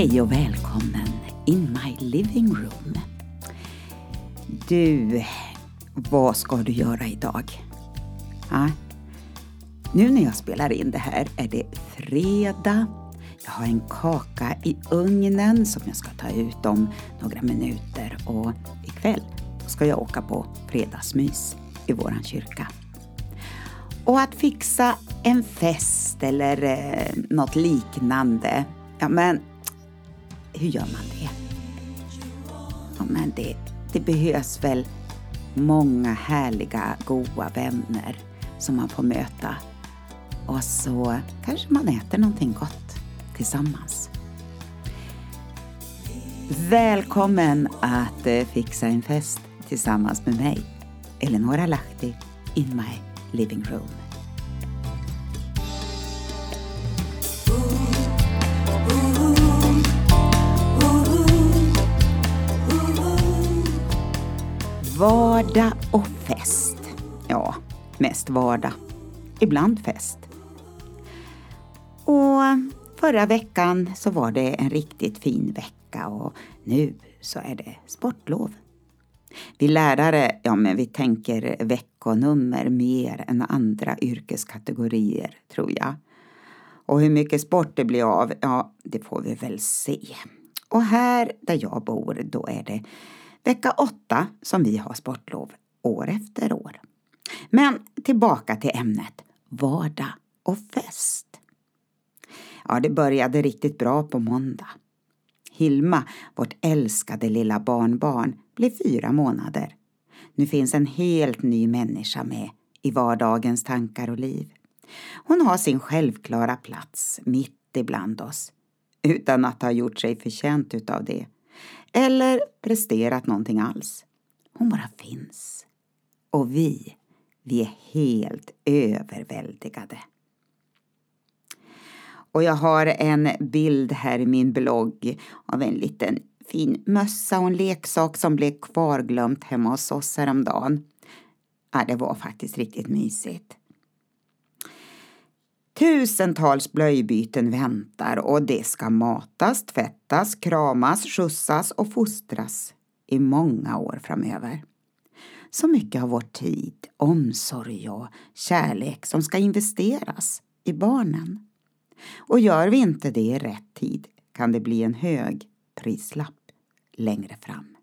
Hej och välkommen in my living room. Du, vad ska du göra idag? Ja? Nu när jag spelar in det här är det fredag. Jag har en kaka i ugnen som jag ska ta ut om några minuter och ikväll ska jag åka på fredagsmys i våran kyrka. Och att fixa en fest eller eh, något liknande, ja men hur gör man det? Ja, men det, det behövs väl många härliga, goda vänner som man får möta. Och så kanske man äter någonting gott tillsammans. Välkommen att eh, fixa en fest tillsammans med mig, Eleonora Lahti, in my living room. Vardag och fest. Ja, mest vardag. Ibland fest. Och förra veckan så var det en riktigt fin vecka och nu så är det sportlov. Vi lärare, ja men vi tänker veckonummer mer än andra yrkeskategorier, tror jag. Och hur mycket sport det blir av, ja det får vi väl se. Och här där jag bor, då är det vecka åtta som vi har sportlov år efter år. Men tillbaka till ämnet vardag och fest. Ja, det började riktigt bra på måndag. Hilma, vårt älskade lilla barnbarn, blev fyra månader. Nu finns en helt ny människa med i vardagens tankar och liv. Hon har sin självklara plats mitt ibland oss utan att ha gjort sig förtjänt utav det eller presterat någonting alls. Hon bara finns. Och vi, vi är helt överväldigade. Och jag har en bild här i min blogg av en liten fin mössa och en leksak som blev kvarglömt hemma hos oss häromdagen. Ja, det var faktiskt riktigt mysigt. Tusentals blöjbyten väntar och det ska matas, tvättas, kramas, skjutsas och fostras i många år framöver. Så mycket av vår tid, omsorg och kärlek som ska investeras i barnen. Och gör vi inte det i rätt tid kan det bli en hög prislapp längre fram.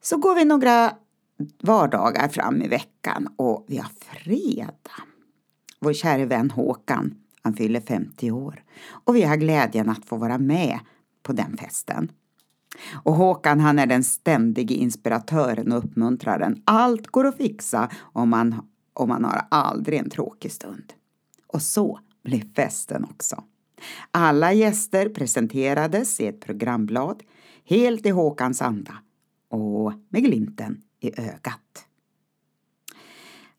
Så går vi några vardagar fram i veckan och vi har fredag. Vår käre vän Håkan, han fyller 50 år och vi har glädjen att få vara med på den festen. Och Håkan han är den ständige inspiratören och uppmuntraren. Allt går att fixa om man, om man har aldrig en tråkig stund. Och så blev festen också. Alla gäster presenterades i ett programblad, helt i Håkans anda och med glimten i ögat.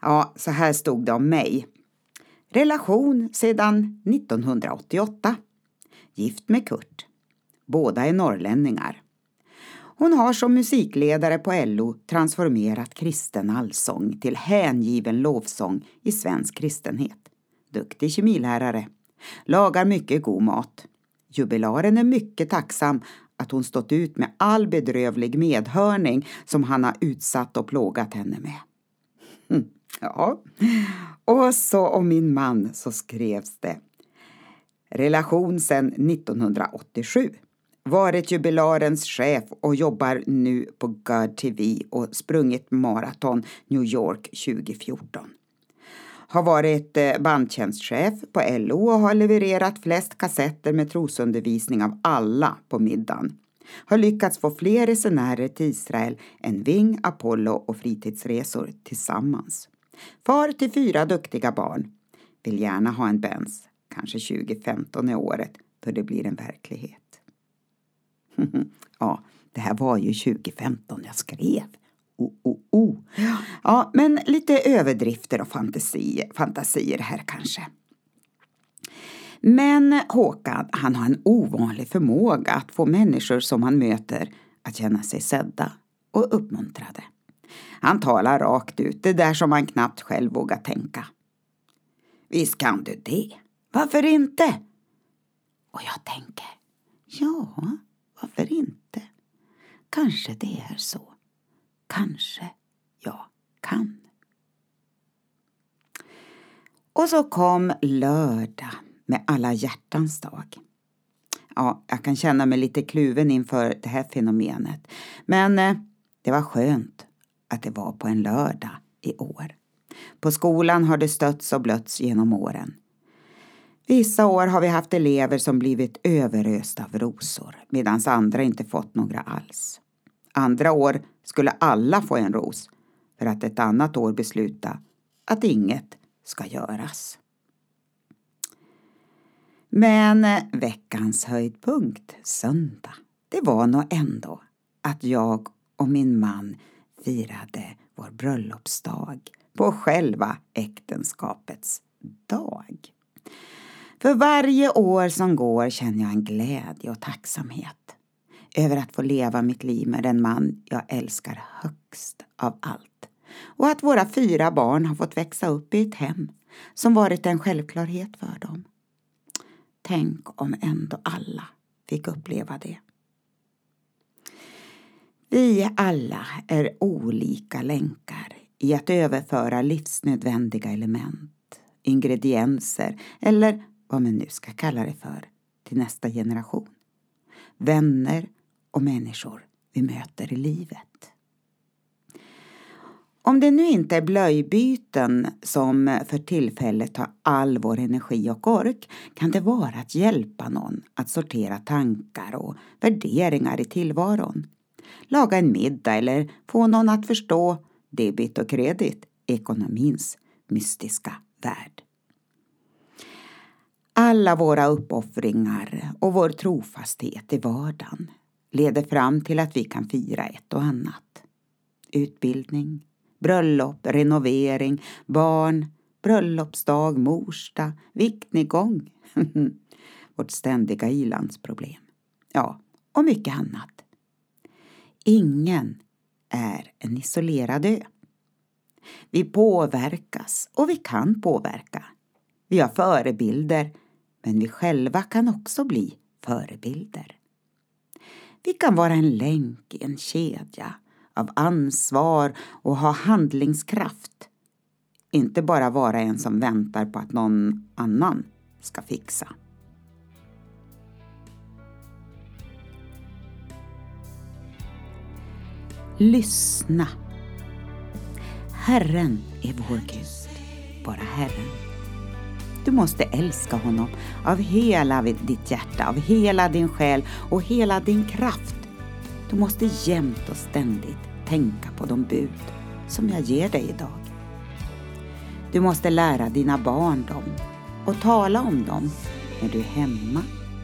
Ja, så här stod det om mig. Relation sedan 1988. Gift med Kurt. Båda är norrlänningar. Hon har som musikledare på LO transformerat kristen allsång till hängiven lovsång i svensk kristenhet. Duktig kemilärare. Lagar mycket god mat. Jubilaren är mycket tacksam att hon stått ut med all bedrövlig medhörning som han har utsatt och plågat henne med. Hm, ja, och så om min man så skrevs det. Relation sedan 1987. Varit jubilarens chef och jobbar nu på God TV och sprungit maraton New York 2014 har varit eh, bandtjänstchef på LO och har levererat flest kassetter med trosundervisning av alla på middagen. Har lyckats få fler resenärer till Israel än Ving, Apollo och fritidsresor tillsammans. Far till fyra duktiga barn. Vill gärna ha en Benz. Kanske 2015 är året då det blir en verklighet. ja, det här var ju 2015 jag skrev oh, oh, oh. Ja, men lite överdrifter och fantasier, fantasier här kanske. Men Håkan, han har en ovanlig förmåga att få människor som han möter att känna sig sedda och uppmuntrade. Han talar rakt ut, det där som man knappt själv vågar tänka. Visst kan du det. Varför inte? Och jag tänker, ja, varför inte? Kanske det är så. Kanske jag kan. Och så kom lördag med alla hjärtans dag. Ja, jag kan känna mig lite kluven inför det här fenomenet. Men eh, det var skönt att det var på en lördag i år. På skolan har det stötts och blötts genom åren. Vissa år har vi haft elever som blivit överösta av rosor medan andra inte fått några alls. Andra år skulle alla få en ros för att ett annat år besluta att inget ska göras. Men veckans höjdpunkt, söndag, det var nog ändå att jag och min man firade vår bröllopsdag på själva äktenskapets dag. För varje år som går känner jag en glädje och tacksamhet över att få leva mitt liv med den man jag älskar högst av allt och att våra fyra barn har fått växa upp i ett hem som varit en självklarhet för dem. Tänk om ändå alla fick uppleva det. Vi alla är olika länkar i att överföra livsnödvändiga element, ingredienser eller vad man nu ska kalla det för till nästa generation. Vänner och människor vi möter i livet. Om det nu inte är blöjbyten som för tillfället tar all vår energi och ork kan det vara att hjälpa någon att sortera tankar och värderingar i tillvaron. Laga en middag eller få någon att förstå debit och kredit, ekonomins mystiska värld. Alla våra uppoffringar och vår trofasthet i vardagen leder fram till att vi kan fira ett och annat. Utbildning, bröllop, renovering, barn, bröllopsdag, morsdag, viktnedgång. Vårt ständiga ilandsproblem. Ja, och mycket annat. Ingen är en isolerad ö. Vi påverkas och vi kan påverka. Vi har förebilder, men vi själva kan också bli förebilder. Vi kan vara en länk i en kedja av ansvar och ha handlingskraft. Inte bara vara en som väntar på att någon annan ska fixa. Lyssna. Herren är vår Gud, bara Herren. Du måste älska honom av hela ditt hjärta, av hela din själ och hela din kraft. Du måste jämt och ständigt tänka på de bud som jag ger dig idag. Du måste lära dina barn dem och tala om dem när du är hemma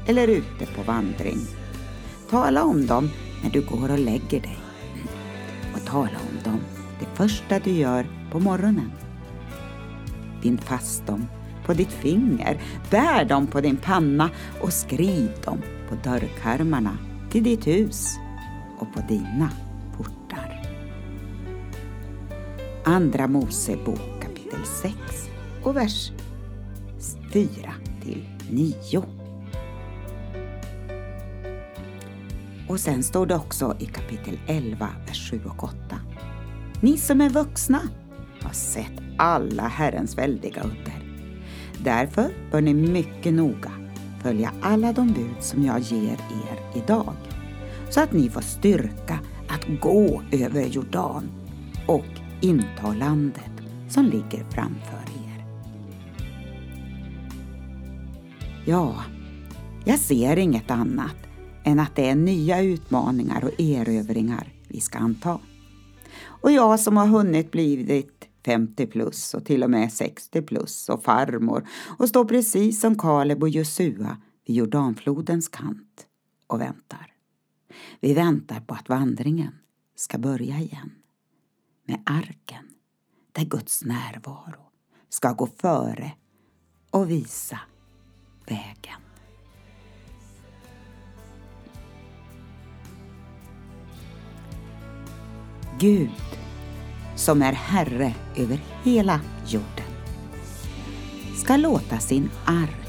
eller ute på vandring. Tala om dem när du går och lägger dig tala om dem det första du gör på morgonen. Bind fast dem på ditt finger, bär dem på din panna och skriv dem på dörrkarmarna till ditt hus och på dina portar. Andra Mosebok kapitel 6 och vers 4 till 9. Och sen står det också i kapitel 11, vers 7 och 8. Ni som är vuxna har sett alla Herrens väldiga under. Därför bör ni mycket noga följa alla de bud som jag ger er idag, så att ni får styrka att gå över Jordan och inta landet som ligger framför er. Ja, jag ser inget annat än att det är nya utmaningar och erövringar vi ska anta. Och jag som har hunnit blivit 50 plus och till och med 60 plus och farmor och står precis som Kaleb och Josua vid Jordanflodens kant och väntar. Vi väntar på att vandringen ska börja igen med arken där Guds närvaro ska gå före och visa vägen. Gud som är Herre över hela jorden ska låta sin ark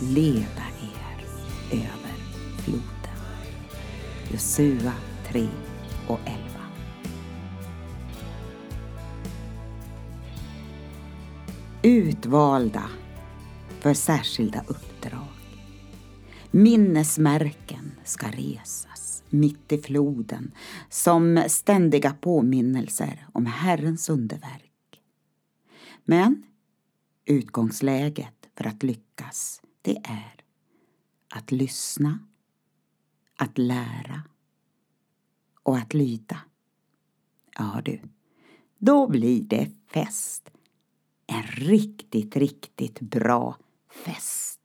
leda er över floden. Josua 3 och 11. Utvalda för särskilda uppdrag. Minnesmärken ska resas mitt i floden som ständiga påminnelser om Herrens underverk. Men utgångsläget för att lyckas, det är att lyssna, att lära och att lyda. Ja du, då blir det fest. En riktigt, riktigt bra fest.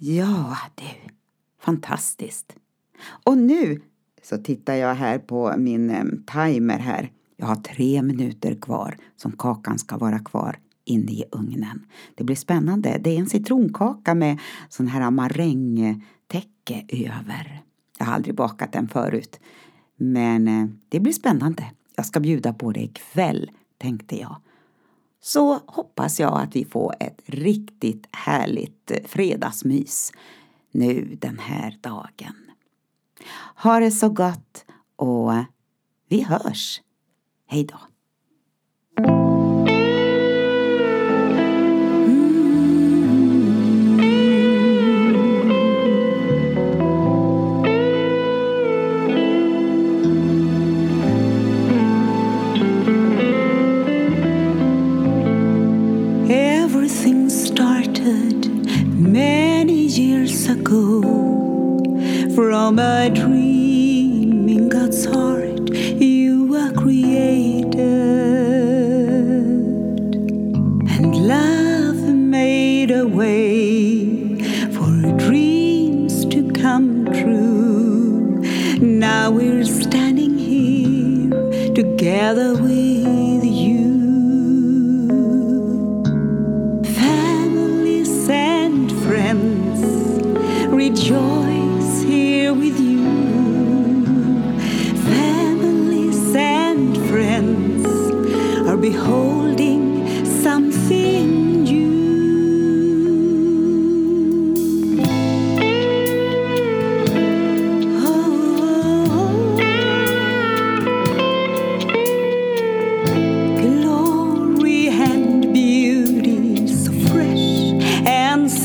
Ja du, fantastiskt. Och nu så tittar jag här på min eh, timer här. Jag har tre minuter kvar som kakan ska vara kvar inne i ugnen. Det blir spännande. Det är en citronkaka med sån här marängtäcke över. Jag har aldrig bakat den förut. Men eh, det blir spännande. Jag ska bjuda på det ikväll, tänkte jag. Så hoppas jag att vi får ett riktigt härligt eh, fredagsmys nu den här dagen. Ha det så gott och vi hörs. Hej då. echo from my dream.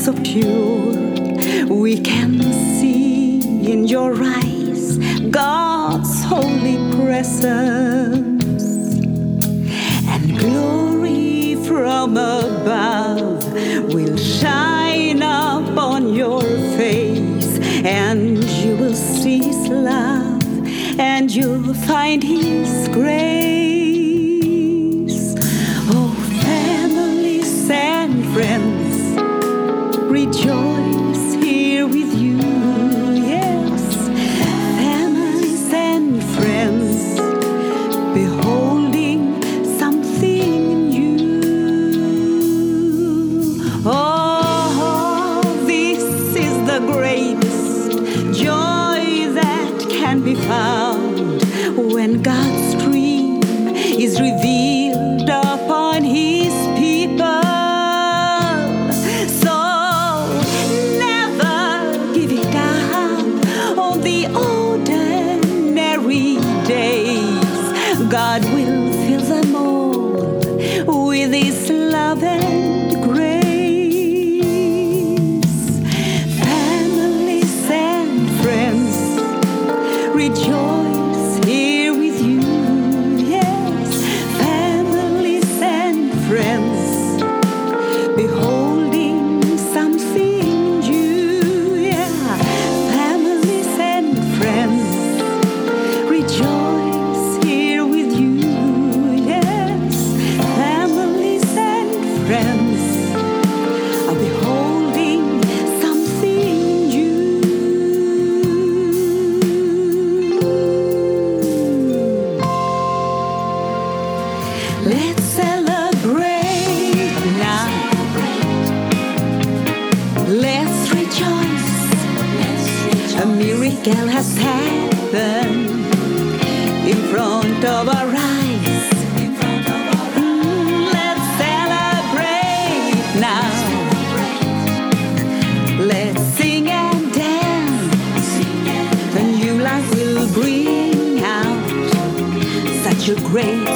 So pure. We can see in your eyes God's holy presence and glory from above will shine upon your face, and you will see His love, and you'll find His grace.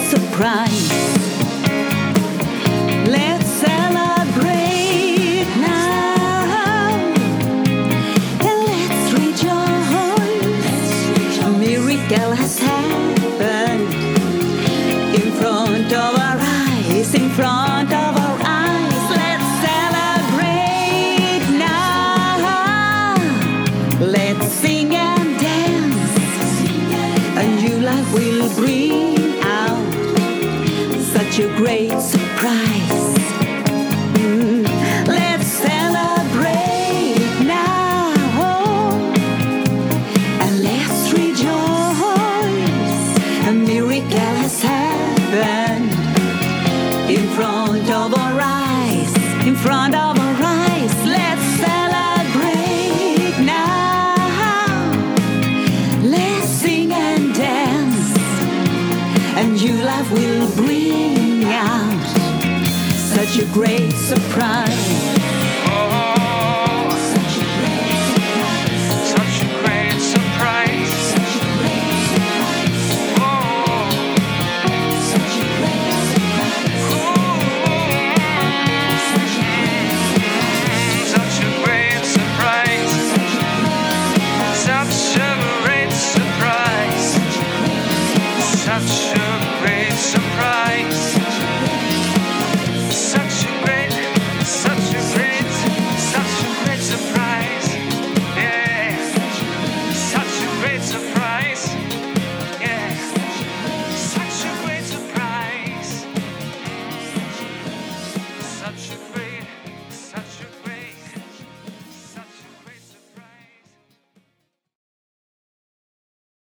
Surprise. such a great surprise. such a great surprise.